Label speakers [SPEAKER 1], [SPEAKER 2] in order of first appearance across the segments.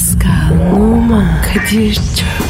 [SPEAKER 1] Pascal, Oman, Kadir çok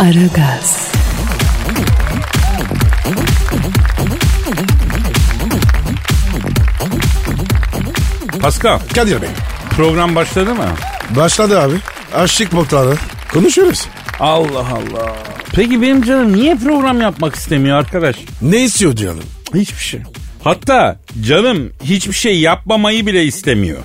[SPEAKER 1] Aragaz,
[SPEAKER 2] Pascal
[SPEAKER 3] Kadir Bey.
[SPEAKER 2] program başladı mı?
[SPEAKER 3] Başladı abi. Aşık muhtarı. Konuşuyoruz.
[SPEAKER 2] Allah Allah. Peki benim canım niye program yapmak istemiyor arkadaş?
[SPEAKER 3] Ne istiyor canım?
[SPEAKER 2] Hiçbir şey. Hatta canım hiçbir şey yapmamayı bile istemiyor.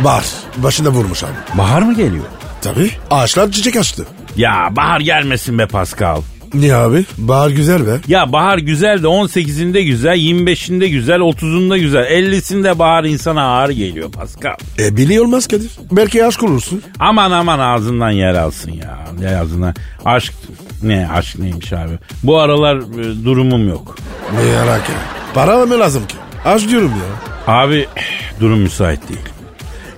[SPEAKER 3] Var. Başında vurmuş abi.
[SPEAKER 2] Bahar mı geliyor?
[SPEAKER 3] Tabii. Ağaçlar çiçek açtı.
[SPEAKER 2] Ya bahar gelmesin be Pascal.
[SPEAKER 3] Niye abi? Bahar güzel be.
[SPEAKER 2] Ya bahar güzel de 18'inde güzel, 25'inde güzel, 30'unda güzel. 50'sinde bahar insana ağır geliyor Pascal.
[SPEAKER 3] E biliyor olmaz Kadir. Belki aşk olursun.
[SPEAKER 2] Aman aman ağzından yer alsın ya. Ne ağzından. Aşk ne aşk neymiş abi. Bu aralar e, durumum yok.
[SPEAKER 3] Ne alaka? Para mı lazım ki? Aşk diyorum ya.
[SPEAKER 2] Abi durum müsait değil.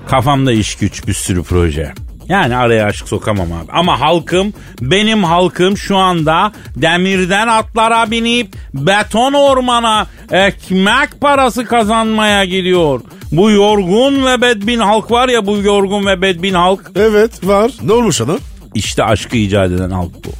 [SPEAKER 2] Kafamda iş güç bir sürü proje. Yani araya aşk sokamam abi. Ama halkım, benim halkım şu anda demirden atlara binip beton ormana ekmek parası kazanmaya gidiyor. Bu yorgun ve bedbin halk var ya bu yorgun ve bedbin halk.
[SPEAKER 3] Evet var. Ne olmuş ona?
[SPEAKER 2] İşte aşkı icat eden halk bu.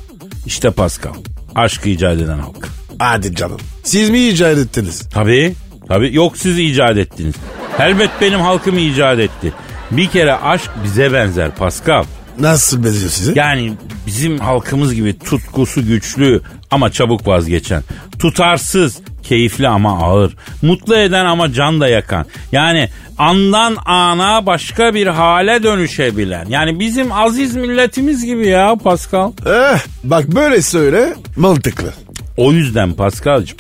[SPEAKER 2] İşte Pascal. Aşkı icat eden halk.
[SPEAKER 3] Hadi canım. Siz mi icat ettiniz?
[SPEAKER 2] Tabii. Tabii. Yok siz icat ettiniz. Elbet benim halkım icat etti. Bir kere aşk bize benzer Pascal.
[SPEAKER 3] Nasıl benziyor size?
[SPEAKER 2] Yani bizim halkımız gibi tutkusu güçlü ama çabuk vazgeçen. Tutarsız, keyifli ama ağır. Mutlu eden ama can da yakan. Yani andan ana başka bir hale dönüşebilen. Yani bizim aziz milletimiz gibi ya Pascal.
[SPEAKER 3] Eh, bak böyle söyle mantıklı.
[SPEAKER 2] O yüzden Pascal'cığım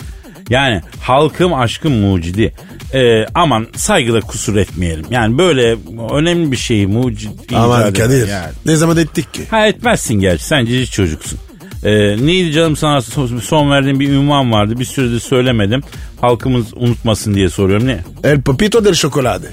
[SPEAKER 2] yani halkım aşkın mucidi. Ee, aman saygıda kusur etmeyelim. Yani böyle önemli bir şeyi mucit
[SPEAKER 3] Aman Kadir.
[SPEAKER 2] yani.
[SPEAKER 3] Ne zaman ettik ki?
[SPEAKER 2] Ha etmezsin gerçi sen cici çocuksun. Ee, neydi canım sana son, son verdiğim bir ünvan vardı. Bir süredir söylemedim. Halkımız unutmasın diye soruyorum. Ne?
[SPEAKER 3] El Popito del Chocolate.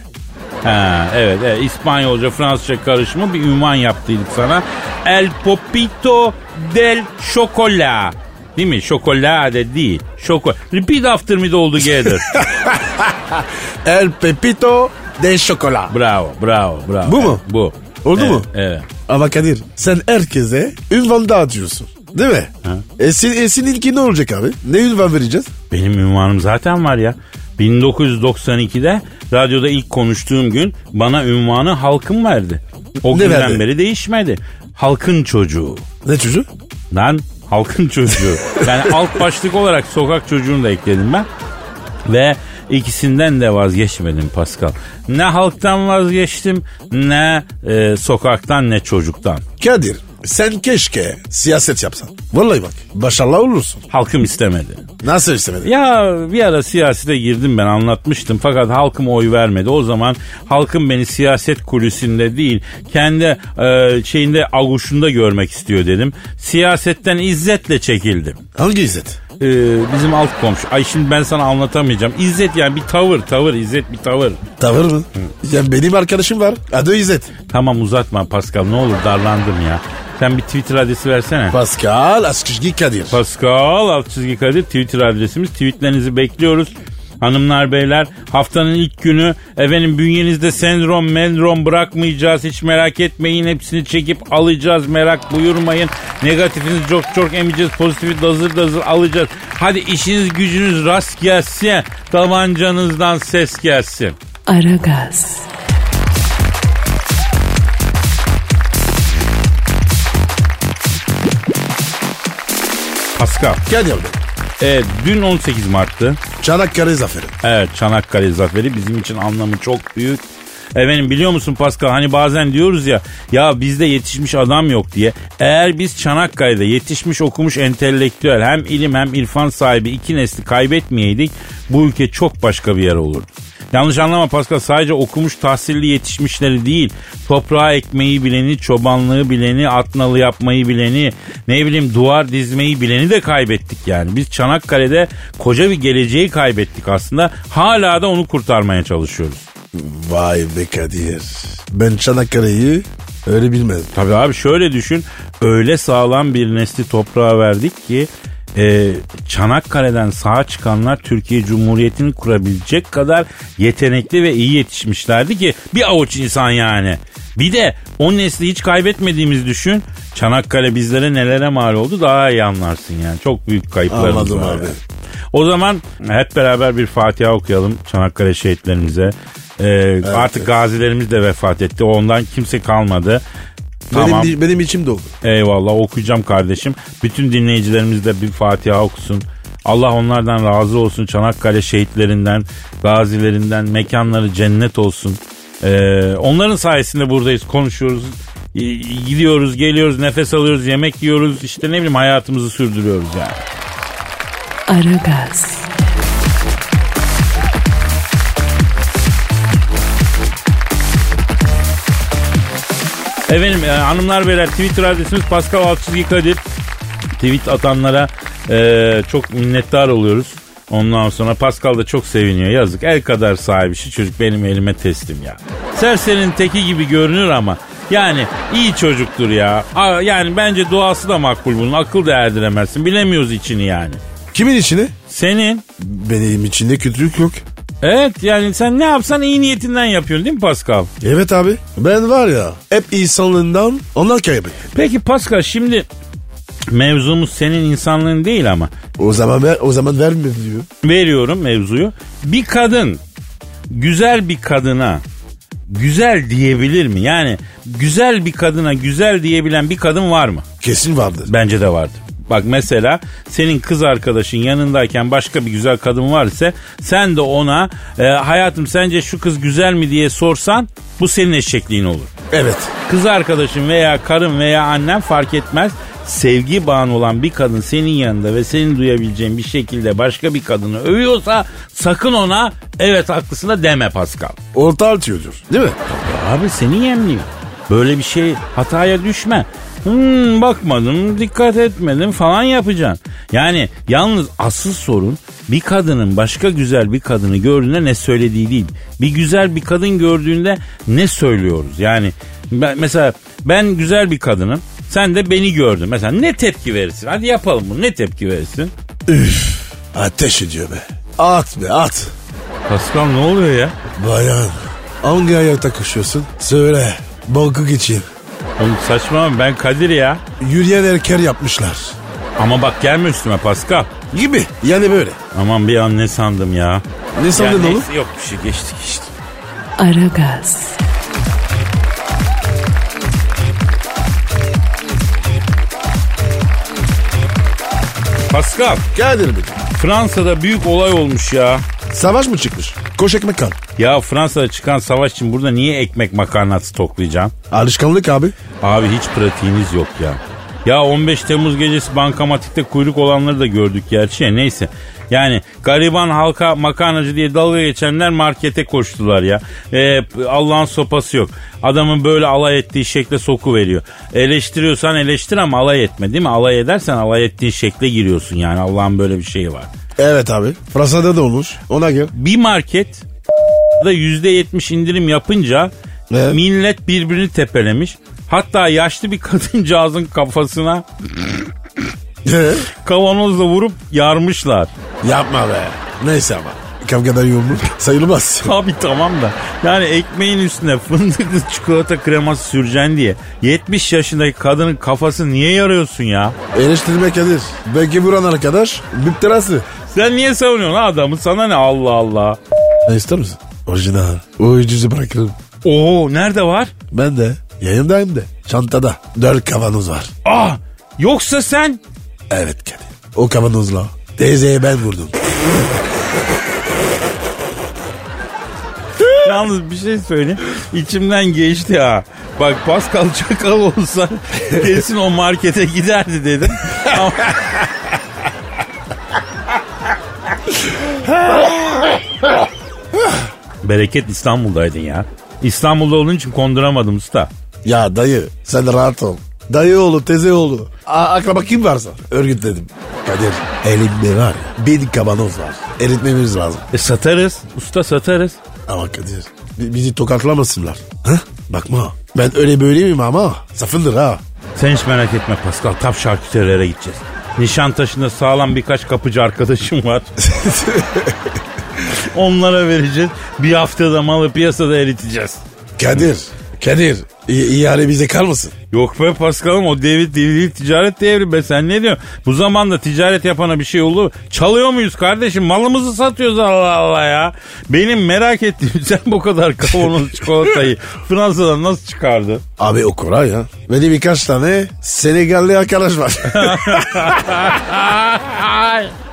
[SPEAKER 2] Ha, evet, evet İspanyolca Fransızca karışımı bir ünvan yaptıydık sana. El Popito del Chocolat. Değil mi? Chocolate değil. Şoko. Repeat after me de oldu together.
[SPEAKER 3] El Pepito del Chocolate.
[SPEAKER 2] bravo, bravo, bravo.
[SPEAKER 3] Bu mu?
[SPEAKER 2] Bu.
[SPEAKER 3] Oldu
[SPEAKER 2] Evet,
[SPEAKER 3] mu?
[SPEAKER 2] Evet.
[SPEAKER 3] Ama Kadir sen herkese ünvan dağıtıyorsun. Değil mi? E, sin, e seninki ne olacak abi? Ne ünvan vereceğiz?
[SPEAKER 2] Benim ünvanım zaten var ya. 1992'de radyoda ilk konuştuğum gün bana ünvanı halkım verdi. O
[SPEAKER 3] Ne
[SPEAKER 2] günden
[SPEAKER 3] verdi?
[SPEAKER 2] beri değişmedi. Halkın çocuğu.
[SPEAKER 3] Ne çocuğu?
[SPEAKER 2] Lan halkın çocuğu. Yani alt başlık olarak sokak çocuğunu da ekledim ben. Ve ikisinden de vazgeçmedim Pascal. Ne halktan vazgeçtim ne e, sokaktan ne çocuktan.
[SPEAKER 3] Kadir sen keşke siyaset yapsan. Vallahi bak başarılı olursun.
[SPEAKER 2] Halkım istemedi.
[SPEAKER 3] Nasıl istemedin?
[SPEAKER 2] Ya bir ara siyasete girdim ben anlatmıştım fakat halkım oy vermedi. O zaman halkım beni siyaset kulisinde değil kendi e, şeyinde aguşunda görmek istiyor dedim. Siyasetten izzetle çekildim.
[SPEAKER 3] Hangi İzzet?
[SPEAKER 2] E, bizim alt komşu. Ay şimdi ben sana anlatamayacağım. İzzet yani bir tavır tavır İzzet bir tavır.
[SPEAKER 3] Tavır mı? Ya benim arkadaşım var. Adı İzzet.
[SPEAKER 2] Tamam uzatma Pascal ne olur darlandım ya. Sen bir Twitter adresi versene.
[SPEAKER 3] Pascal Askışgi Kadir.
[SPEAKER 2] Pascal çizgi Kadir Twitter adresimiz. Tweetlerinizi bekliyoruz. Hanımlar beyler haftanın ilk günü. Efendim bünyenizde sendrom mendrom bırakmayacağız. Hiç merak etmeyin. Hepsini çekip alacağız. Merak buyurmayın. Negatifinizi çok çok emeceğiz. Pozitifi dazır dazır alacağız. Hadi işiniz gücünüz rast gelsin. Tabancanızdan ses gelsin.
[SPEAKER 1] Aragaz,
[SPEAKER 2] Pascal.
[SPEAKER 3] Kadir Bey.
[SPEAKER 2] e, dün 18 Mart'tı
[SPEAKER 3] Çanakkale Zaferi.
[SPEAKER 2] Evet Çanakkale Zaferi bizim için anlamı çok büyük. Efendim biliyor musun Pascal hani bazen diyoruz ya ya bizde yetişmiş adam yok diye. Eğer biz Çanakkale'de yetişmiş okumuş entelektüel hem ilim hem irfan sahibi iki nesli kaybetmeyeydik bu ülke çok başka bir yer olurdu. Yanlış anlama Pascal sadece okumuş tahsilli yetişmişleri değil toprağa ekmeği bileni, çobanlığı bileni, atnalı yapmayı bileni, ne bileyim duvar dizmeyi bileni de kaybettik yani. Biz Çanakkale'de koca bir geleceği kaybettik aslında. Hala da onu kurtarmaya çalışıyoruz.
[SPEAKER 3] Vay be Kadir. Ben Çanakkale'yi öyle bilmezdim.
[SPEAKER 2] Tabii abi şöyle düşün. Öyle sağlam bir nesli toprağa verdik ki e, Çanakkale'den sağ çıkanlar Türkiye Cumhuriyeti'ni kurabilecek kadar yetenekli ve iyi yetişmişlerdi ki bir avuç insan yani. Bir de o nesli hiç kaybetmediğimiz düşün. Çanakkale bizlere nelere mal oldu daha iyi anlarsın yani. Çok büyük kayıplarımız
[SPEAKER 3] Anladım
[SPEAKER 2] var.
[SPEAKER 3] abi.
[SPEAKER 2] yani. O zaman hep beraber bir Fatiha okuyalım Çanakkale şehitlerimize. Ee, Artık gazilerimiz de vefat etti. Ondan kimse kalmadı. Tamam.
[SPEAKER 3] Benim, benim içim doldu.
[SPEAKER 2] Eyvallah okuyacağım kardeşim. Bütün dinleyicilerimiz de bir Fatiha okusun. Allah onlardan razı olsun. Çanakkale şehitlerinden, gazilerinden mekanları cennet olsun. Ee, onların sayesinde buradayız, konuşuyoruz. Gidiyoruz, geliyoruz, nefes alıyoruz, yemek yiyoruz. işte ne bileyim hayatımızı sürdürüyoruz yani.
[SPEAKER 1] Aragaz,
[SPEAKER 2] Efendim e, hanımlar beyler Twitter adresimiz Pascal Altçizgi Kadir. Tweet atanlara e, çok minnettar oluyoruz. Ondan sonra Pascal da çok seviniyor. Yazık el kadar sahibi şu çocuk benim elime teslim ya. Serserinin teki gibi görünür ama yani iyi çocuktur ya. A- Yani bence duası da makbul bunun. Akıl da erdiremezsin. Bilemiyoruz içini yani.
[SPEAKER 3] Kimin içine?
[SPEAKER 2] Senin
[SPEAKER 3] Benim içinde kötülük yok.
[SPEAKER 2] Evet yani sen ne yapsan iyi niyetinden yapıyorsun değil mi Pascal?
[SPEAKER 3] Evet abi. Ben var ya hep insanlığından onlar kaybettim.
[SPEAKER 2] Peki Pascal şimdi mevzumuz senin insanlığın değil ama
[SPEAKER 3] O zaman ver, o zaman verme diyor.
[SPEAKER 2] veriyorum mevzuyu. Bir kadın güzel bir kadına güzel diyebilir mi? Yani güzel bir kadına güzel diyebilen bir kadın var mı?
[SPEAKER 3] Kesin vardır.
[SPEAKER 2] Bence de vardır. Bak mesela senin kız arkadaşın yanındayken başka bir güzel kadın var ise sen de ona e, hayatım sence şu kız güzel mi diye sorsan bu senin eşekliğin olur.
[SPEAKER 3] Evet.
[SPEAKER 2] Kız arkadaşın veya karın veya annen fark etmez. Sevgi bağın olan bir kadın senin yanında ve senin duyabileceğin bir şekilde başka bir kadını övüyorsa sakın ona evet haklısın da deme Pascal.
[SPEAKER 3] Orta atıyordur. Değil mi?
[SPEAKER 2] Abi seni yemliyor. Böyle bir şey hataya düşme. Hmm, bakmadım, dikkat etmedim falan yapacaksın. Yani yalnız asıl sorun bir kadının başka güzel bir kadını gördüğünde ne söylediği değil. Bir güzel bir kadın gördüğünde ne söylüyoruz? Yani ben, mesela ben güzel bir kadınım. Sen de beni gördün. Mesela ne tepki verirsin? Hadi yapalım bunu. Ne tepki verirsin?
[SPEAKER 3] Üf. Ateş ediyor be. At be at.
[SPEAKER 2] Pascal ne oluyor ya?
[SPEAKER 3] Bayan. Hangi ayakta koşuyorsun? Söyle. Banka geçeyim.
[SPEAKER 2] Oğlum saçmalama ben Kadir ya.
[SPEAKER 3] Yürüyen erker yapmışlar.
[SPEAKER 2] Ama bak gelme üstüme Pascal.
[SPEAKER 3] Gibi. Yani böyle.
[SPEAKER 2] Aman bir an ne sandım ya.
[SPEAKER 3] Ne sandın
[SPEAKER 2] Ya
[SPEAKER 3] oğlum?
[SPEAKER 2] Yok bir şey geçtik işte.
[SPEAKER 1] Aragaz,
[SPEAKER 2] Pascal
[SPEAKER 3] Kadir Bey.
[SPEAKER 2] Fransa'da büyük olay olmuş ya.
[SPEAKER 3] Savaş mı çıkmış? Koş ekmek al.
[SPEAKER 2] Ya Fransa'da çıkan savaş için burada niye ekmek makarna stoklayacaksın?
[SPEAKER 3] Alışkanlık abi.
[SPEAKER 2] Abi hiç pratiğiniz yok ya. Ya 15 Temmuz gecesi bankamatikte kuyruk olanları da gördük gerçi ya neyse. Yani gariban halka makarnacı diye dalga geçenler markete koştular ya. Ee, Allah'ın sopası yok. Adamın böyle alay ettiği şekle soku veriyor. Eleştiriyorsan eleştir ama alay etme değil mi? Alay edersen alay ettiğin şekle giriyorsun yani. Allah'ın böyle bir şeyi var.
[SPEAKER 3] Evet abi. Fransa'da da olmuş. Ona gel.
[SPEAKER 2] Bir market da %70 indirim yapınca
[SPEAKER 3] Evet.
[SPEAKER 2] millet birbirini tepelemiş. Hatta yaşlı bir kadıncağızın kafasına kavanozla vurup yarmışlar.
[SPEAKER 3] Yapma be. Neyse ama. Kavgada yumruk sayılmaz.
[SPEAKER 2] Abi tamam da yani ekmeğin üstüne fındıklı çikolata kreması süreceksin diye 70 yaşındaki kadının kafası niye yarıyorsun ya?
[SPEAKER 3] Eleştirme Kadir. Belki vuran arkadaş müptelası.
[SPEAKER 2] Sen niye savunuyorsun adamı? Sana ne Allah Allah.
[SPEAKER 3] Ne ister misin? Orijinal. O ucuzu bırakırım.
[SPEAKER 2] Oo nerede var?
[SPEAKER 3] Ben de yayındayım de. Çantada dört kavanoz var.
[SPEAKER 2] Ah yoksa sen
[SPEAKER 3] Evet Kadir. O kavanozla teyzeye ben vurdum.
[SPEAKER 2] Yalnız bir şey söyleyeyim. İçimden geçti ha. Bak Pascal Çakal olsa kesin o markete giderdi dedim. Ama... Bereket İstanbul'daydın ya. İstanbul'da olduğun için konduramadım usta.
[SPEAKER 3] Ya dayı sen rahat ol. Dayı oğlu teze oğlu. A- akraba kim varsa örgütledim. Kadir elimde var ya bin kavanoz var. Eritmemiz lazım.
[SPEAKER 2] E satarız. Usta satarız.
[SPEAKER 3] Ama Kadir bi- bizi tokatlamasınlar. Ha? Bakma ben öyle böyle miyim ama safındır ha.
[SPEAKER 2] Sen hiç merak etme Pascal. Tap şarküterilere gideceğiz. Nişantaşı'nda sağlam birkaç kapıcı arkadaşım var. Onlara vereceğiz. Bir haftada malı piyasada eriteceğiz.
[SPEAKER 3] Kadir, Kadir i- ihale bize kalmasın.
[SPEAKER 2] Yok be Pascal'ım o devir devir ticaret devri be sen ne diyorsun? Bu zamanda ticaret yapana bir şey olur mu? Çalıyor muyuz kardeşim? Malımızı satıyoruz Allah Allah ya. Benim merak ettiğim sen bu kadar kavanoz çikolatayı Fransa'dan nasıl çıkardın?
[SPEAKER 3] Abi o kolay ya. Benim birkaç tane Senegalli arkadaş var.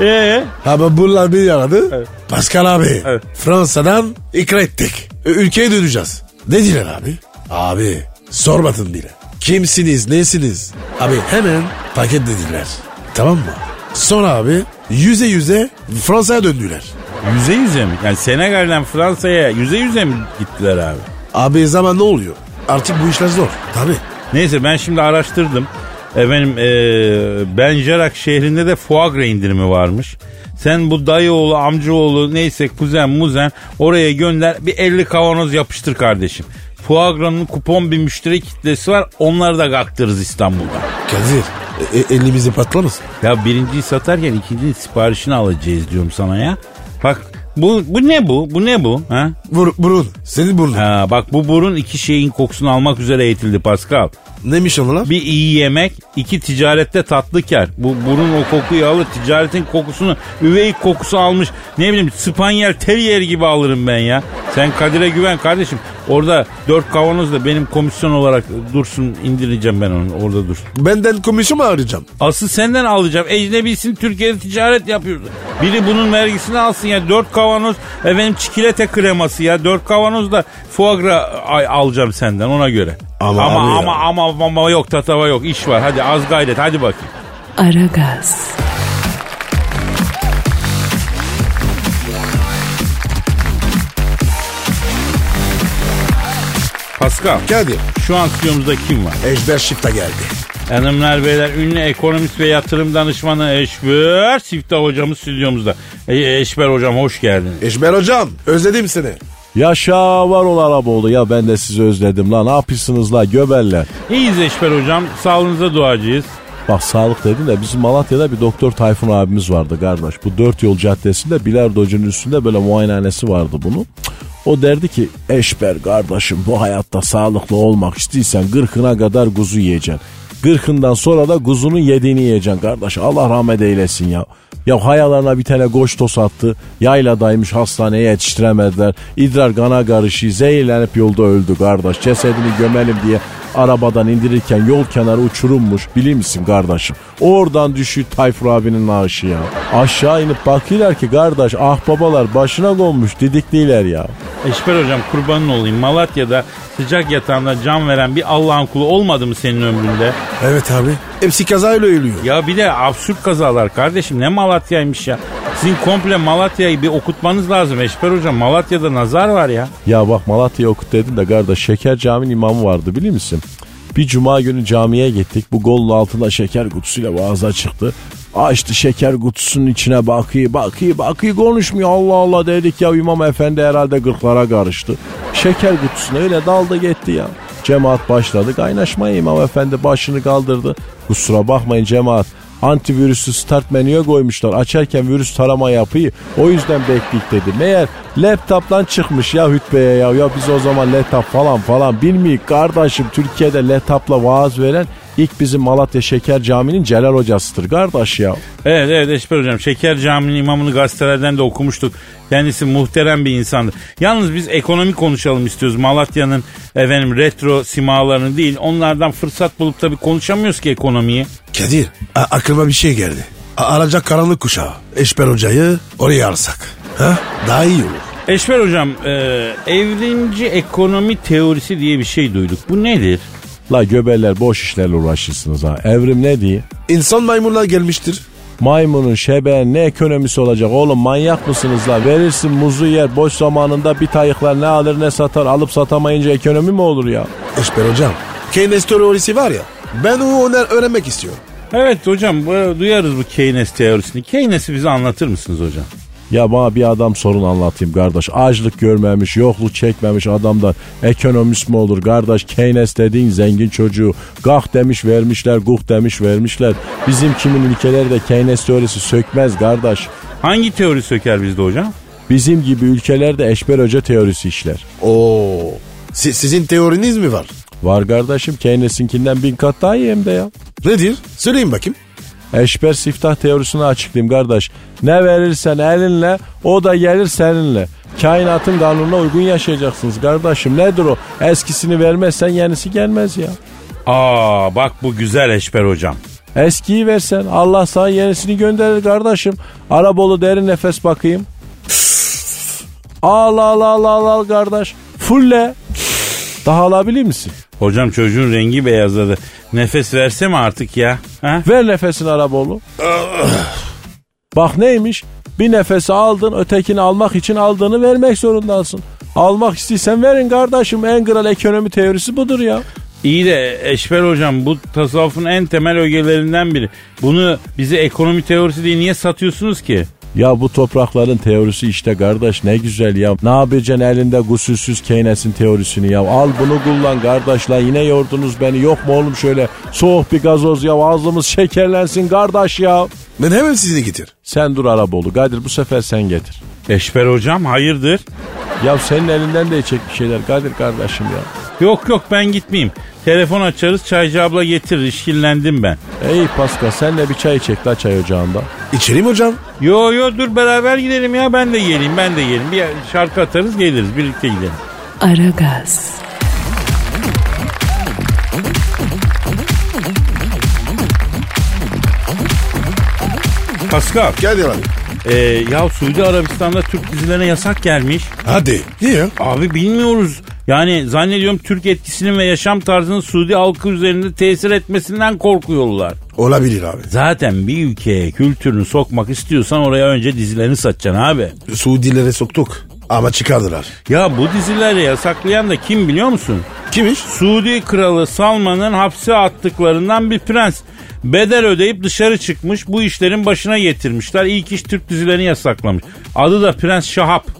[SPEAKER 2] Eee?
[SPEAKER 3] Ama bunlar beni aradı. Pascal abi
[SPEAKER 2] Evet.
[SPEAKER 3] Fransa'dan ikra ettik. Ülkeye döneceğiz. Ne diler abi? Abi sormadın bile. Kimsiniz nesiniz? Abi hemen paket dediler. Tamam mı? Sonra abi yüze yüze Fransa'ya döndüler.
[SPEAKER 2] Yüze yüze mi? Yani Senegal'den Fransa'ya yüze yüze mi gittiler abi?
[SPEAKER 3] Abi zaman ne oluyor? Artık bu işler zor. Tabii.
[SPEAKER 2] Neyse ben şimdi araştırdım. Efendim ee, Benjarak şehrinde de gras indirimi varmış. Sen bu dayıoğlu, amcaoğlu neyse kuzen muzen oraya gönder bir 50 kavanoz yapıştır kardeşim. Foie gras'ın kupon bir müşteri kitlesi var onları da kaktırırız İstanbul'da.
[SPEAKER 3] Kadir e- e- elimizi patlamasın.
[SPEAKER 2] Ya birinciyi satarken ikincinin siparişini alacağız diyorum sana ya. Bak bu, bu ne bu? Bu ne bu? Ha?
[SPEAKER 3] Bur burun. Senin burnun.
[SPEAKER 2] ha? Bak bu burun iki şeyin kokusunu almak üzere eğitildi Pascal.
[SPEAKER 3] Neymiş onlar?
[SPEAKER 2] Bir iyi yemek, iki ticarette tatlı kar. Bu burun o kokuyu alır, ticaretin kokusunu, üvey kokusu almış. Ne bileyim spanyel terrier gibi alırım ben ya. Sen Kadir'e güven kardeşim. Orada dört kavanoz da benim komisyon olarak dursun indireceğim ben onu orada dur.
[SPEAKER 3] Benden komisyon mu arayacağım?
[SPEAKER 2] Asıl senden alacağım. Ecnebisin Türkiye'de ticaret yapıyordu. Biri bunun vergisini alsın ya. Dört kavanoz efendim çikolata kreması ya. Dört kavanoz da ay- alacağım senden ona göre.
[SPEAKER 3] Ama
[SPEAKER 2] ama ama, ama ama yok tatava yok. iş var. Hadi az gayret hadi bakayım.
[SPEAKER 1] Aragaz,
[SPEAKER 2] Pascal
[SPEAKER 3] Kadir.
[SPEAKER 2] şu an stüdyomuzda kim var?
[SPEAKER 3] Ejder Şifta geldi.
[SPEAKER 2] Hanımlar beyler ünlü ekonomist ve yatırım danışmanı Eşber Siftah hocamız stüdyomuzda. E, Eşber hocam hoş geldiniz.
[SPEAKER 3] Eşber hocam özledim seni.
[SPEAKER 4] Yaşa var ol Araboğlu ya ben de sizi özledim la ne yapıyorsunuz la göbeller.
[SPEAKER 2] İyiyiz Eşber hocam sağlığınıza duacıyız.
[SPEAKER 4] Bak sağlık dedin de bizim Malatya'da bir doktor Tayfun abimiz vardı kardeş. Bu dört yol caddesinde bilardocunun üstünde böyle muayenehanesi vardı bunun. O derdi ki eşber kardeşim bu hayatta sağlıklı olmak istiyorsan gırkına kadar kuzu yiyeceksin. Gırkından sonra da kuzunun yediğini yiyeceksin kardeş. Allah rahmet eylesin ya. Ya hayalarına bir tane goş tos attı. Yayladaymış hastaneye yetiştiremediler. İdrar kana karışı zehirlenip yolda öldü kardeş. Cesedini gömelim diye arabadan indirirken yol kenarı uçurummuş. Bilir misin kardeşim? Oradan düşüyor Tayfur abinin naaşı ya. Aşağı inip bakıyorlar ki kardeş ah babalar başına konmuş didikliler ya.
[SPEAKER 2] Eşber hocam kurbanın olayım. Malatya'da sıcak yatağında can veren bir Allah'ın kulu olmadı mı senin ömründe?
[SPEAKER 3] Evet abi. Hepsi kazayla ölüyor.
[SPEAKER 2] Ya bir de absürt kazalar kardeşim ne Malatya'ymış ya. Sizin komple Malatya'yı bir okutmanız lazım Eşber hocam. Malatya'da nazar var ya.
[SPEAKER 4] Ya bak Malatya'ya okut dedin de kardeş Şeker Camii'nin imamı vardı biliyor musun? Bir cuma günü camiye gittik. Bu golun altında şeker kutusuyla vaaza çıktı. Açtı şeker kutusunun içine bakıyor bakıyor bakıyor konuşmuyor. Allah Allah dedik ya imam efendi herhalde gırklara karıştı. Şeker kutusuna öyle daldı gitti ya. Cemaat başladı kaynaşmaya imam efendi başını kaldırdı. Kusura bakmayın cemaat antivirüsü start menüye koymuşlar. Açarken virüs tarama yapıyı o yüzden bekleyik dedi. Meğer laptop'tan çıkmış ya hütbeye ya. Ya biz o zaman laptop falan falan bilmiyik kardeşim. Türkiye'de laptopla vaaz veren ilk bizim Malatya Şeker Camii'nin Celal hocasıdır kardeş ya.
[SPEAKER 2] Evet evet Eşber hocam. Şeker Camii'nin imamını gazetelerden de okumuştuk. Kendisi muhterem bir insandı. Yalnız biz ekonomi konuşalım istiyoruz. Malatya'nın efendim retro simalarını değil. Onlardan fırsat bulup tabii konuşamıyoruz ki ekonomiyi.
[SPEAKER 3] Kadir a- aklıma bir şey geldi. A- arayacak karanlık kuşağı. Eşber hocayı oraya alsak. Ha? Daha iyi olur.
[SPEAKER 2] Eşver hocam e, evrimci ekonomi teorisi diye bir şey duyduk. Bu nedir?
[SPEAKER 4] La göbeler boş işlerle uğraşırsınız ha. Evrim ne diye?
[SPEAKER 3] İnsan maymunlar gelmiştir.
[SPEAKER 4] Maymunun şebeğin ne ekonomisi olacak oğlum manyak mısınız la? Verirsin muzu yer boş zamanında bir tayıklar ne alır ne satar alıp satamayınca ekonomi mi olur ya?
[SPEAKER 3] Eşber hocam. Keynes teorisi var ya. Ben onu öğrenmek istiyorum.
[SPEAKER 2] Evet hocam bu- duyarız bu Keynes teorisini. Keynes'i bize anlatır mısınız hocam?
[SPEAKER 4] Ya bana bir adam sorun anlatayım kardeş. Açlık görmemiş, yokluk çekmemiş adamdan ekonomist mi olur kardeş? Keynes dediğin zengin çocuğu. Gah demiş vermişler, guh demiş vermişler. Bizim kimin ülkelerde Keynes teorisi sökmez kardeş.
[SPEAKER 2] Hangi teori söker bizde hocam?
[SPEAKER 4] Bizim gibi ülkelerde Eşber Hoca teorisi işler.
[SPEAKER 3] Oo. Si- sizin teoriniz mi var?
[SPEAKER 4] Var kardeşim Keynes'inkinden bin kat daha iyi hem de ya.
[SPEAKER 3] Nedir? Söyleyin bakayım.
[SPEAKER 4] Eşber siftah teorisini açıklayayım kardeş. Ne verirsen elinle o da gelir seninle. Kainatın kanununa uygun yaşayacaksınız kardeşim. Nedir o? Eskisini vermezsen yenisi gelmez ya.
[SPEAKER 2] Aa bak bu güzel Eşber hocam.
[SPEAKER 4] Eskiyi versen Allah sana yenisini gönderir kardeşim. Arabolu derin nefes bakayım. Al al al al al kardeş. Fulle. Daha alabilir misin?
[SPEAKER 2] Hocam çocuğun rengi beyazladı. Nefes verse mi artık ya? Ha?
[SPEAKER 4] Ver nefesini Arabolu. Bak neymiş? Bir nefesi aldın ötekini almak için aldığını vermek zorundasın. Almak istiyorsan verin kardeşim. En kral ekonomi teorisi budur ya.
[SPEAKER 2] İyi de Eşber hocam bu tasavvufun en temel ögelerinden biri. Bunu bize ekonomi teorisi diye niye satıyorsunuz ki?
[SPEAKER 4] Ya bu toprakların teorisi işte kardeş ne güzel ya. Ne yapacaksın elinde gusülsüz Keynes'in teorisini ya. Al bunu kullan kardeş la yine yordunuz beni. Yok mu oğlum şöyle soğuk bir gazoz ya ağzımız şekerlensin kardeş ya.
[SPEAKER 3] Ben hemen sizini getir.
[SPEAKER 4] Sen dur Arabolu Kadir bu sefer sen getir.
[SPEAKER 2] Eşber hocam hayırdır?
[SPEAKER 4] Ya senin elinden de içecek bir şeyler Kadir kardeşim ya.
[SPEAKER 2] Yok yok ben gitmeyeyim. Telefon açarız çaycı abla getirir işkillendim ben.
[SPEAKER 4] Ey Pascal sen de bir çay çek la çay ocağında.
[SPEAKER 3] İçerim hocam.
[SPEAKER 2] Yo yo dur beraber gidelim ya ben de geleyim ben de geleyim. Bir şarkı atarız geliriz birlikte gidelim.
[SPEAKER 1] Aragaz,
[SPEAKER 2] Pascal
[SPEAKER 3] Geldi abi.
[SPEAKER 2] e, ya Suudi Arabistan'da Türk dizilerine yasak gelmiş.
[SPEAKER 3] Hadi. Niye?
[SPEAKER 2] Abi bilmiyoruz. Yani zannediyorum Türk etkisinin ve yaşam tarzının Suudi halkı üzerinde tesir etmesinden korkuyorlar.
[SPEAKER 3] Olabilir abi.
[SPEAKER 2] Zaten bir ülkeye kültürünü sokmak istiyorsan oraya önce dizilerini satacaksın abi.
[SPEAKER 3] Suudilere soktuk. Ama çıkardılar.
[SPEAKER 2] Ya bu dizileri yasaklayan da kim biliyor musun?
[SPEAKER 3] Kimmiş?
[SPEAKER 2] Suudi kralı Salman'ın hapse attıklarından bir prens. Bedel ödeyip dışarı çıkmış bu işlerin başına getirmişler. İlk iş Türk dizilerini yasaklamış. Adı da Prens Şahap.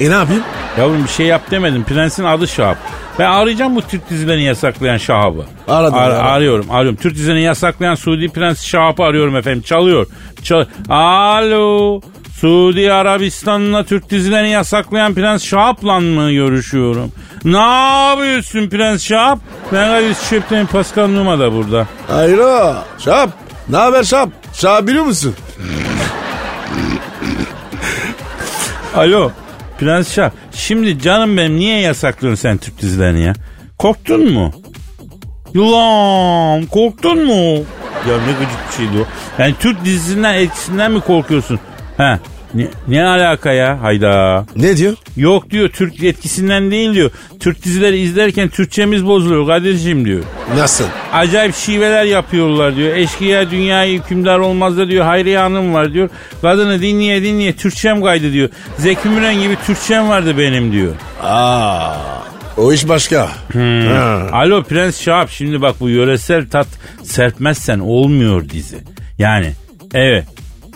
[SPEAKER 3] E ne yapayım?
[SPEAKER 2] Yavrum bir şey yap demedim. Prensin adı Şahap. Ben arayacağım bu Türk dizilerini yasaklayan Şahab'ı.
[SPEAKER 3] Aradım
[SPEAKER 2] Ar-
[SPEAKER 3] ya.
[SPEAKER 2] arıyorum, arıyorum. Türk dizilerini yasaklayan Suudi Prens Şahab'ı arıyorum efendim. Çalıyor. Çal Alo. Suudi Arabistan'la Türk dizilerini yasaklayan Prens Şahap'la mı görüşüyorum? Ne yapıyorsun Prens Şahap? Ben Kadir Çöpten Pascal Numa da burada.
[SPEAKER 3] Hayro. Şap. Ne haber Şap? Şap biliyor musun?
[SPEAKER 2] Alo Prens Şah. Şimdi canım benim niye yasaklıyorsun sen Türk dizilerini ya? Korktun mu? Yılan korktun mu? Ya ne gıcık bir şeydi o. Yani Türk dizisinden etkisinden mi korkuyorsun? Ha ne, ne alaka ya hayda.
[SPEAKER 3] Ne diyor?
[SPEAKER 2] Yok diyor Türk etkisinden değil diyor. Türk dizileri izlerken Türkçemiz bozuluyor Kadir'cim diyor.
[SPEAKER 3] Nasıl?
[SPEAKER 2] Acayip şiveler yapıyorlar diyor. Eşkıya dünyayı hükümdar olmaz da diyor. Hayriye Hanım var diyor. Kadını dinleye dinleye Türkçem kaydı diyor. Zeki Müren gibi Türkçem vardı benim diyor.
[SPEAKER 3] Aa. O iş başka. Ha.
[SPEAKER 2] Alo Prens Şahap şimdi bak bu yöresel tat serpmezsen olmuyor dizi. Yani evet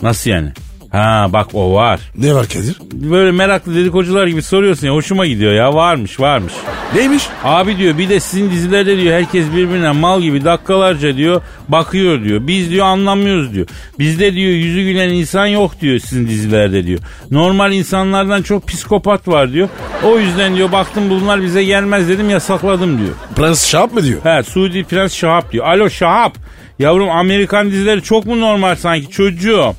[SPEAKER 2] nasıl yani? Ha bak o var.
[SPEAKER 3] Ne var Kadir?
[SPEAKER 2] Böyle meraklı dedikocular gibi soruyorsun ya hoşuma gidiyor ya varmış varmış.
[SPEAKER 3] Neymiş?
[SPEAKER 2] Abi diyor bir de sizin dizilerde diyor herkes birbirine mal gibi dakikalarca diyor bakıyor diyor. Biz diyor anlamıyoruz diyor. Bizde diyor yüzü gülen insan yok diyor sizin dizilerde diyor. Normal insanlardan çok psikopat var diyor. O yüzden diyor baktım bunlar bize gelmez dedim yasakladım diyor.
[SPEAKER 3] Prens Şap mı diyor?
[SPEAKER 2] He Suudi Prens Şahap diyor. Alo Şahap. Yavrum Amerikan dizileri çok mu normal sanki çocuğum?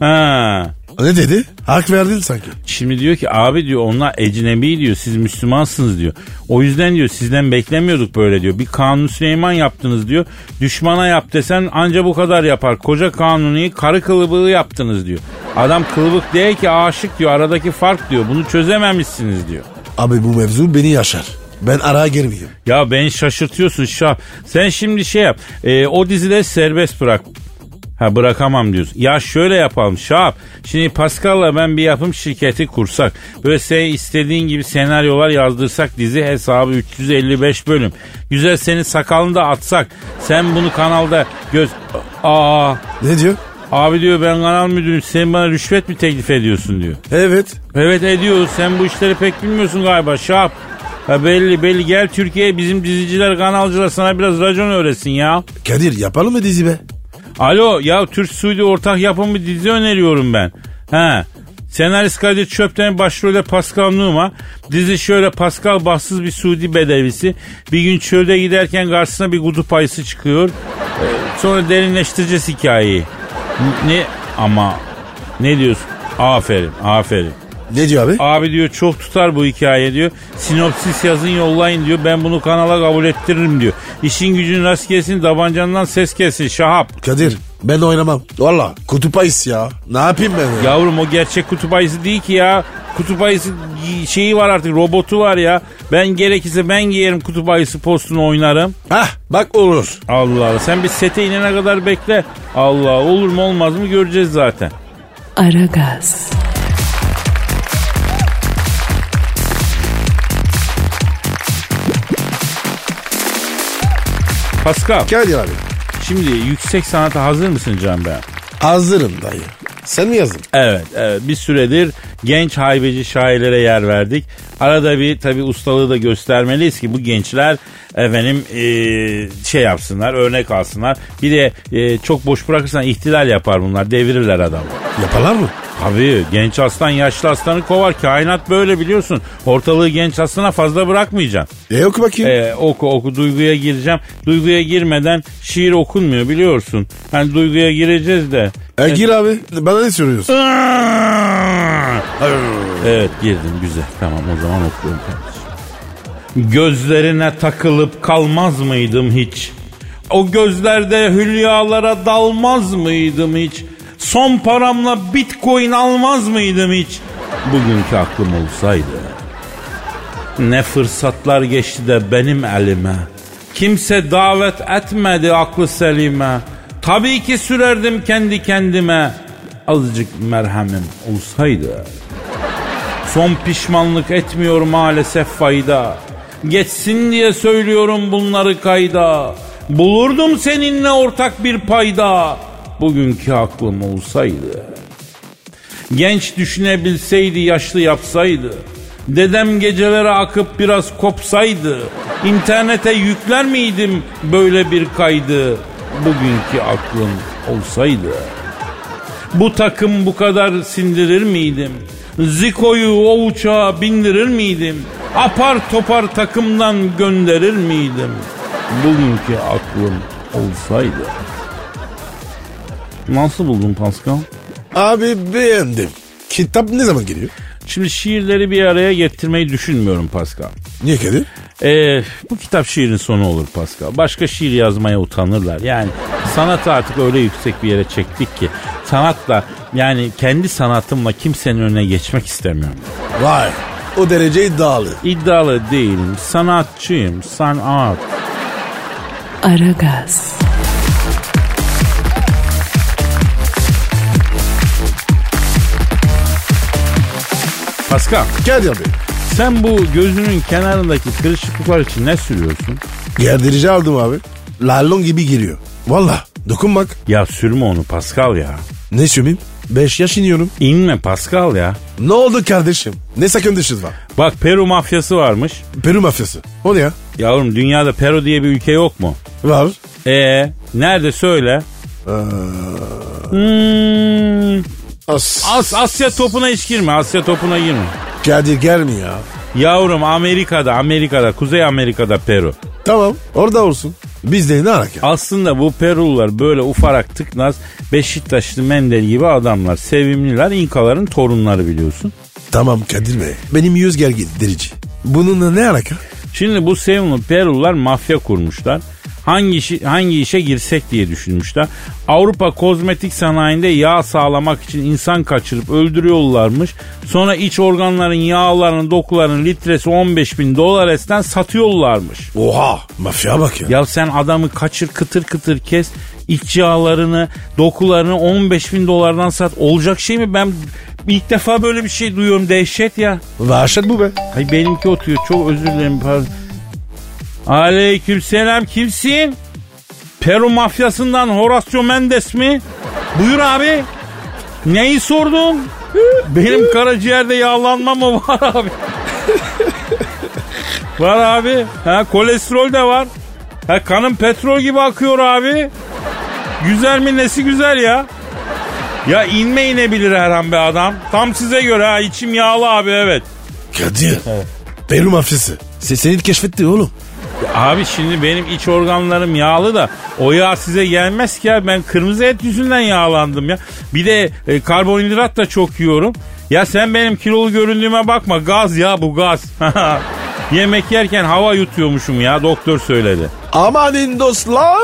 [SPEAKER 2] Ha.
[SPEAKER 3] Ne dedi? Hak verdin sanki.
[SPEAKER 2] Şimdi diyor ki abi diyor onlar ecnebi diyor siz Müslümansınız diyor. O yüzden diyor sizden beklemiyorduk böyle diyor. Bir kanun Süleyman yaptınız diyor. Düşmana yap desen anca bu kadar yapar. Koca kanuniyi karı kılıbığı yaptınız diyor. Adam kılıbık değil ki aşık diyor aradaki fark diyor. Bunu çözememişsiniz diyor.
[SPEAKER 3] Abi bu mevzu beni yaşar. Ben araya girmeyeyim.
[SPEAKER 2] Ya beni şaşırtıyorsun Şah. Sen şimdi şey yap. e, o dizileri serbest bırak. Ha bırakamam diyorsun. Ya şöyle yapalım Şahap. Şimdi Pascal'la ben bir yapım şirketi kursak. Böyle sen istediğin gibi senaryolar yazdırsak dizi hesabı 355 bölüm. Güzel senin sakalını da atsak. Sen bunu kanalda göz... Aa
[SPEAKER 3] Ne diyor?
[SPEAKER 2] abi diyor ben kanal müdürüm sen bana rüşvet mi teklif ediyorsun diyor.
[SPEAKER 3] Evet.
[SPEAKER 2] Evet ediyoruz. Sen bu işleri pek bilmiyorsun galiba Şahap. Ha belli belli gel Türkiye'ye bizim diziciler kanalcılar sana biraz racon öğretsin ya.
[SPEAKER 3] Kadir yapalım mı dizi be?
[SPEAKER 2] Alo ya Türk Suudi ortak yapım bir dizi öneriyorum ben. Ha. Senarist Kadir Çöpten başrolde Pascal Numa. Dizi şöyle Pascal bahtsız bir Suudi bedevisi. Bir gün çölde giderken karşısına bir kutup ayısı çıkıyor. Ee, sonra derinleştireceğiz hikayeyi. Ne ama ne diyorsun? Aferin aferin.
[SPEAKER 3] Ne diyor abi?
[SPEAKER 2] Abi diyor çok tutar bu hikaye diyor. Sinopsis yazın yollayın diyor. Ben bunu kanala kabul ettiririm diyor. İşin gücün rast gelsin tabancandan ses gelsin Şahap.
[SPEAKER 3] Kadir ben oynamam. Valla kutup ayısı ya. Ne yapayım ben ya?
[SPEAKER 2] Yavrum o gerçek kutup ayısı değil ki ya. Kutup ayısı şeyi var artık robotu var ya. Ben gerekirse ben giyerim kutup ayısı postunu oynarım.
[SPEAKER 3] Hah bak olur.
[SPEAKER 2] Allah Allah sen bir sete inene kadar bekle. Allah olur mu olmaz mı göreceğiz zaten.
[SPEAKER 1] Aragaz,
[SPEAKER 2] Pascal
[SPEAKER 3] Kadir abi.
[SPEAKER 2] şimdi yüksek sanata hazır mısın Can Bey?
[SPEAKER 3] Hazırım dayı. Sen mi yazdın?
[SPEAKER 2] Evet, evet bir süredir genç haybeci şairlere yer verdik. Arada bir tabi ustalığı da göstermeliyiz ki bu gençler efendim eee, şey yapsınlar, örnek alsınlar. Bir de eee, çok boş bırakırsan ihtilal yapar bunlar, devirirler adamı.
[SPEAKER 3] Yaparlar mı?
[SPEAKER 2] Tabii genç aslan yaşlı aslanı kovar. Kainat böyle biliyorsun. Ortalığı genç aslana fazla bırakmayacaksın.
[SPEAKER 3] E oku bakayım.
[SPEAKER 2] Ee, oku oku duyguya gireceğim. Duyguya girmeden şiir okunmuyor biliyorsun. Hani duyguya gireceğiz de.
[SPEAKER 3] E, gir abi. Bana ne soruyorsun?
[SPEAKER 2] Evet girdim güzel. Tamam o zaman okuyorum kardeşim. Gözlerine takılıp kalmaz mıydım hiç? O gözlerde hülyalara dalmaz mıydım hiç? Son paramla bitcoin almaz mıydım hiç? Bugünkü aklım olsaydı. Ne fırsatlar geçti de benim elime. Kimse davet etmedi aklı selime. Tabii ki sürerdim kendi kendime. Azıcık merhamim olsaydı. Son pişmanlık etmiyor maalesef fayda. Geçsin diye söylüyorum bunları kayda. Bulurdum seninle ortak bir payda. Bugünkü aklım olsaydı. Genç düşünebilseydi yaşlı yapsaydı. Dedem gecelere akıp biraz kopsaydı. İnternete yükler miydim böyle bir kaydı? Bugünkü aklım olsaydı. Bu takım bu kadar sindirir miydim? Ziko'yu o uçağa bindirir miydim? Apar topar takımdan gönderir miydim? Bugünkü aklım olsaydı. Nasıl buldun Pascal?
[SPEAKER 3] Abi beğendim. Kitap ne zaman geliyor?
[SPEAKER 2] Şimdi şiirleri bir araya getirmeyi düşünmüyorum Pascal.
[SPEAKER 3] Niye Kadir?
[SPEAKER 2] Ee, bu kitap şiirin sonu olur Pascal. Başka şiir yazmaya utanırlar. Yani sanatı artık öyle yüksek bir yere çektik ki sanatla yani kendi sanatımla kimsenin önüne geçmek istemiyorum.
[SPEAKER 3] Vay. O derece iddialı.
[SPEAKER 2] İddialı değilim. Sanatçıyım. Sanat.
[SPEAKER 1] Aragaz,
[SPEAKER 2] Pascal
[SPEAKER 3] Kadir abi.
[SPEAKER 2] sen bu gözünün kenarındaki kırışıklıklar için ne sürüyorsun?
[SPEAKER 3] Gerdirici aldım abi. Lalon gibi giriyor. Valla dokun bak.
[SPEAKER 2] Ya sürme onu Pascal ya.
[SPEAKER 3] Ne sürmeyeyim? 5 yaş iniyorum.
[SPEAKER 2] İnme Pascal ya.
[SPEAKER 3] Ne oldu kardeşim? Ne sakıncası var?
[SPEAKER 2] Bak Peru mafyası varmış.
[SPEAKER 3] Peru mafyası. O ne ya?
[SPEAKER 2] Yavrum dünyada Peru diye bir ülke yok mu?
[SPEAKER 3] Var.
[SPEAKER 2] Ee, nerede söyle? Hmm,
[SPEAKER 3] As.
[SPEAKER 2] As Asya topuna hiç girme. Asya topuna girme.
[SPEAKER 3] Kadir gelme ya.
[SPEAKER 2] Yavrum Amerika'da, Amerika'da, Kuzey Amerika'da Peru.
[SPEAKER 3] Tamam orada olsun. Bizde ne alaka?
[SPEAKER 2] Aslında bu Perulular böyle ufarak tıknaz Beşiktaşlı Mendel gibi adamlar. Sevimliler İnkaların torunları biliyorsun.
[SPEAKER 3] Tamam Kadir Bey. Benim yüz gergindirici. Bununla ne alaka?
[SPEAKER 2] Şimdi bu sevimli Perulular mafya kurmuşlar. Hangi işi, hangi işe girsek diye düşünmüşler. Avrupa kozmetik sanayinde yağ sağlamak için insan kaçırıp öldürüyorlarmış. Sonra iç organların yağlarının dokularının litresi 15 bin dolar esten satıyorlarmış.
[SPEAKER 3] Oha mafya bak ya.
[SPEAKER 2] Ya sen adamı kaçır kıtır kıtır kes. iç yağlarını, dokularını 15 bin dolardan sat. Olacak şey mi? Ben ilk defa böyle bir şey duyuyorum. Dehşet ya.
[SPEAKER 3] Vahşet bu be.
[SPEAKER 2] Ay benimki oturuyor. Çok özür dilerim. Pardon. Aleykümselam kimsin? Peru mafyasından Horacio Mendes mi? Buyur abi. Neyi sordun? Benim karaciğerde yağlanma mı var abi? var abi. Ha, kolesterol de var. Ha, kanım petrol gibi akıyor abi. Güzel mi nesi güzel ya? Ya inme inebilir her an adam. Tam size göre ha içim yağlı abi evet.
[SPEAKER 3] Kadir. Peru mafyası. Se- Seni keşfetti oğlum.
[SPEAKER 2] Abi şimdi benim iç organlarım yağlı da o yağ size gelmez ki ya. Ben kırmızı et yüzünden yağlandım ya. Bir de e, karbonhidrat da çok yiyorum. Ya sen benim kilolu göründüğüme bakma. Gaz ya bu gaz. Yemek yerken hava yutuyormuşum ya doktor söyledi.
[SPEAKER 3] Amanın dostlar.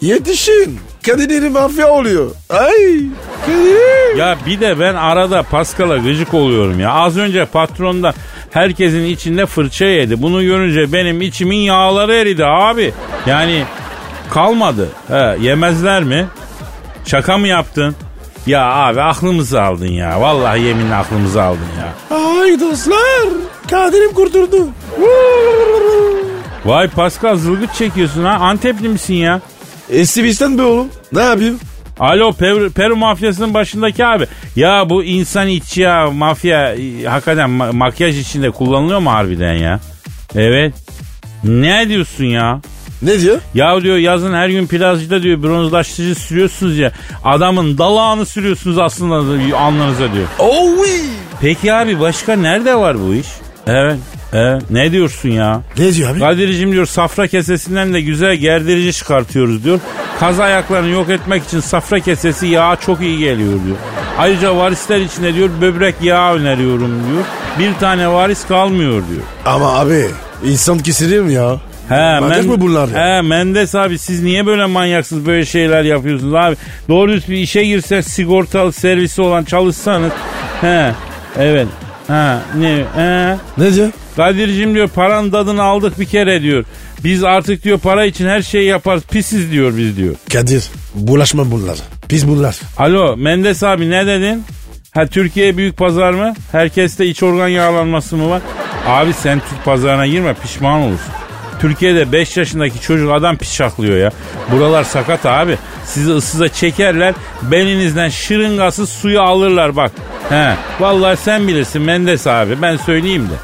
[SPEAKER 3] Yetişin. Kadir'in mafya oluyor. Ay. Kadir.
[SPEAKER 2] Ya bir de ben arada Pascal'a gıcık oluyorum ya. Az önce patronda herkesin içinde fırça yedi. Bunu görünce benim içimin yağları eridi abi. Yani kalmadı. He, yemezler mi? Şaka mı yaptın? Ya abi aklımızı aldın ya. Vallahi yeminle aklımızı aldın ya.
[SPEAKER 3] Ay dostlar. Kadir'im kurtuldu.
[SPEAKER 2] Vay Pascal zılgıt çekiyorsun ha. Antepli misin ya?
[SPEAKER 3] Esibistan be oğlum. Ne yapayım?
[SPEAKER 2] Alo Peru, Peru mafyasının başındaki abi. Ya bu insan içi ya mafya e, hakikaten ma- makyaj içinde kullanılıyor mu harbiden ya? Evet. Ne diyorsun ya?
[SPEAKER 3] Ne diyor?
[SPEAKER 2] Ya diyor yazın her gün plajda diyor bronzlaştırıcı sürüyorsunuz ya. Adamın dalağını sürüyorsunuz aslında alnınıza diyor.
[SPEAKER 3] Oh oui.
[SPEAKER 2] Peki abi başka nerede var bu iş? Evet. Evet. Ne diyorsun ya?
[SPEAKER 3] Ne diyor abi?
[SPEAKER 2] Kadir'cim diyor safra kesesinden de güzel gerdirici çıkartıyoruz diyor. Kaz ayaklarını yok etmek için safra kesesi yağı çok iyi geliyor diyor. Ayrıca varisler içinde diyor böbrek yağı öneriyorum diyor. Bir tane varis kalmıyor diyor.
[SPEAKER 3] Ama abi insan kesilir ya?
[SPEAKER 2] He,
[SPEAKER 3] Manyak mı bunlar ya?
[SPEAKER 2] He Mendes abi siz niye böyle manyaksınız böyle şeyler yapıyorsunuz abi? Doğru düz bir işe girsek sigortalı servisi olan çalışsanız. He evet. Ha ne? He.
[SPEAKER 3] Ne diyor?
[SPEAKER 2] Kadir'cim diyor paranın tadını aldık bir kere diyor. Biz artık diyor para için her şeyi yaparız pisiz diyor biz diyor.
[SPEAKER 3] Kadir bulaşma bunlar. Pis bunlar.
[SPEAKER 2] Alo Mendes abi ne dedin? Ha Türkiye büyük pazar mı? Herkeste iç organ yağlanması mı var? Abi sen Türk pazarına girme pişman olursun. Türkiye'de 5 yaşındaki çocuk adam pişaklıyor ya. Buralar sakat abi. Sizi ıssıza çekerler. Belinizden şırıngasız suyu alırlar bak. He. Vallahi sen bilirsin Mendes abi. Ben söyleyeyim de.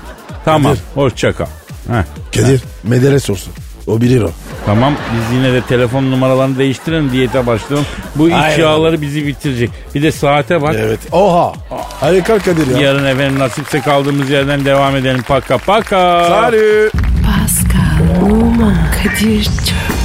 [SPEAKER 2] Tamam.
[SPEAKER 3] Kadir.
[SPEAKER 2] Hoşça kal. Heh.
[SPEAKER 3] Kadir medere sorsun. O bilir o.
[SPEAKER 2] Tamam biz yine de telefon numaralarını değiştirelim diyete başlayalım. Bu iç
[SPEAKER 3] Aynen.
[SPEAKER 2] yağları bizi bitirecek. Bir de saate bak.
[SPEAKER 3] Evet. Oha. Hadi kalk Kadir ya.
[SPEAKER 2] Yarın efendim nasipse kaldığımız yerden devam edelim. Paka paka.
[SPEAKER 3] Salut.
[SPEAKER 1] Oman, Kadir çok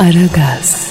[SPEAKER 1] Aragaz.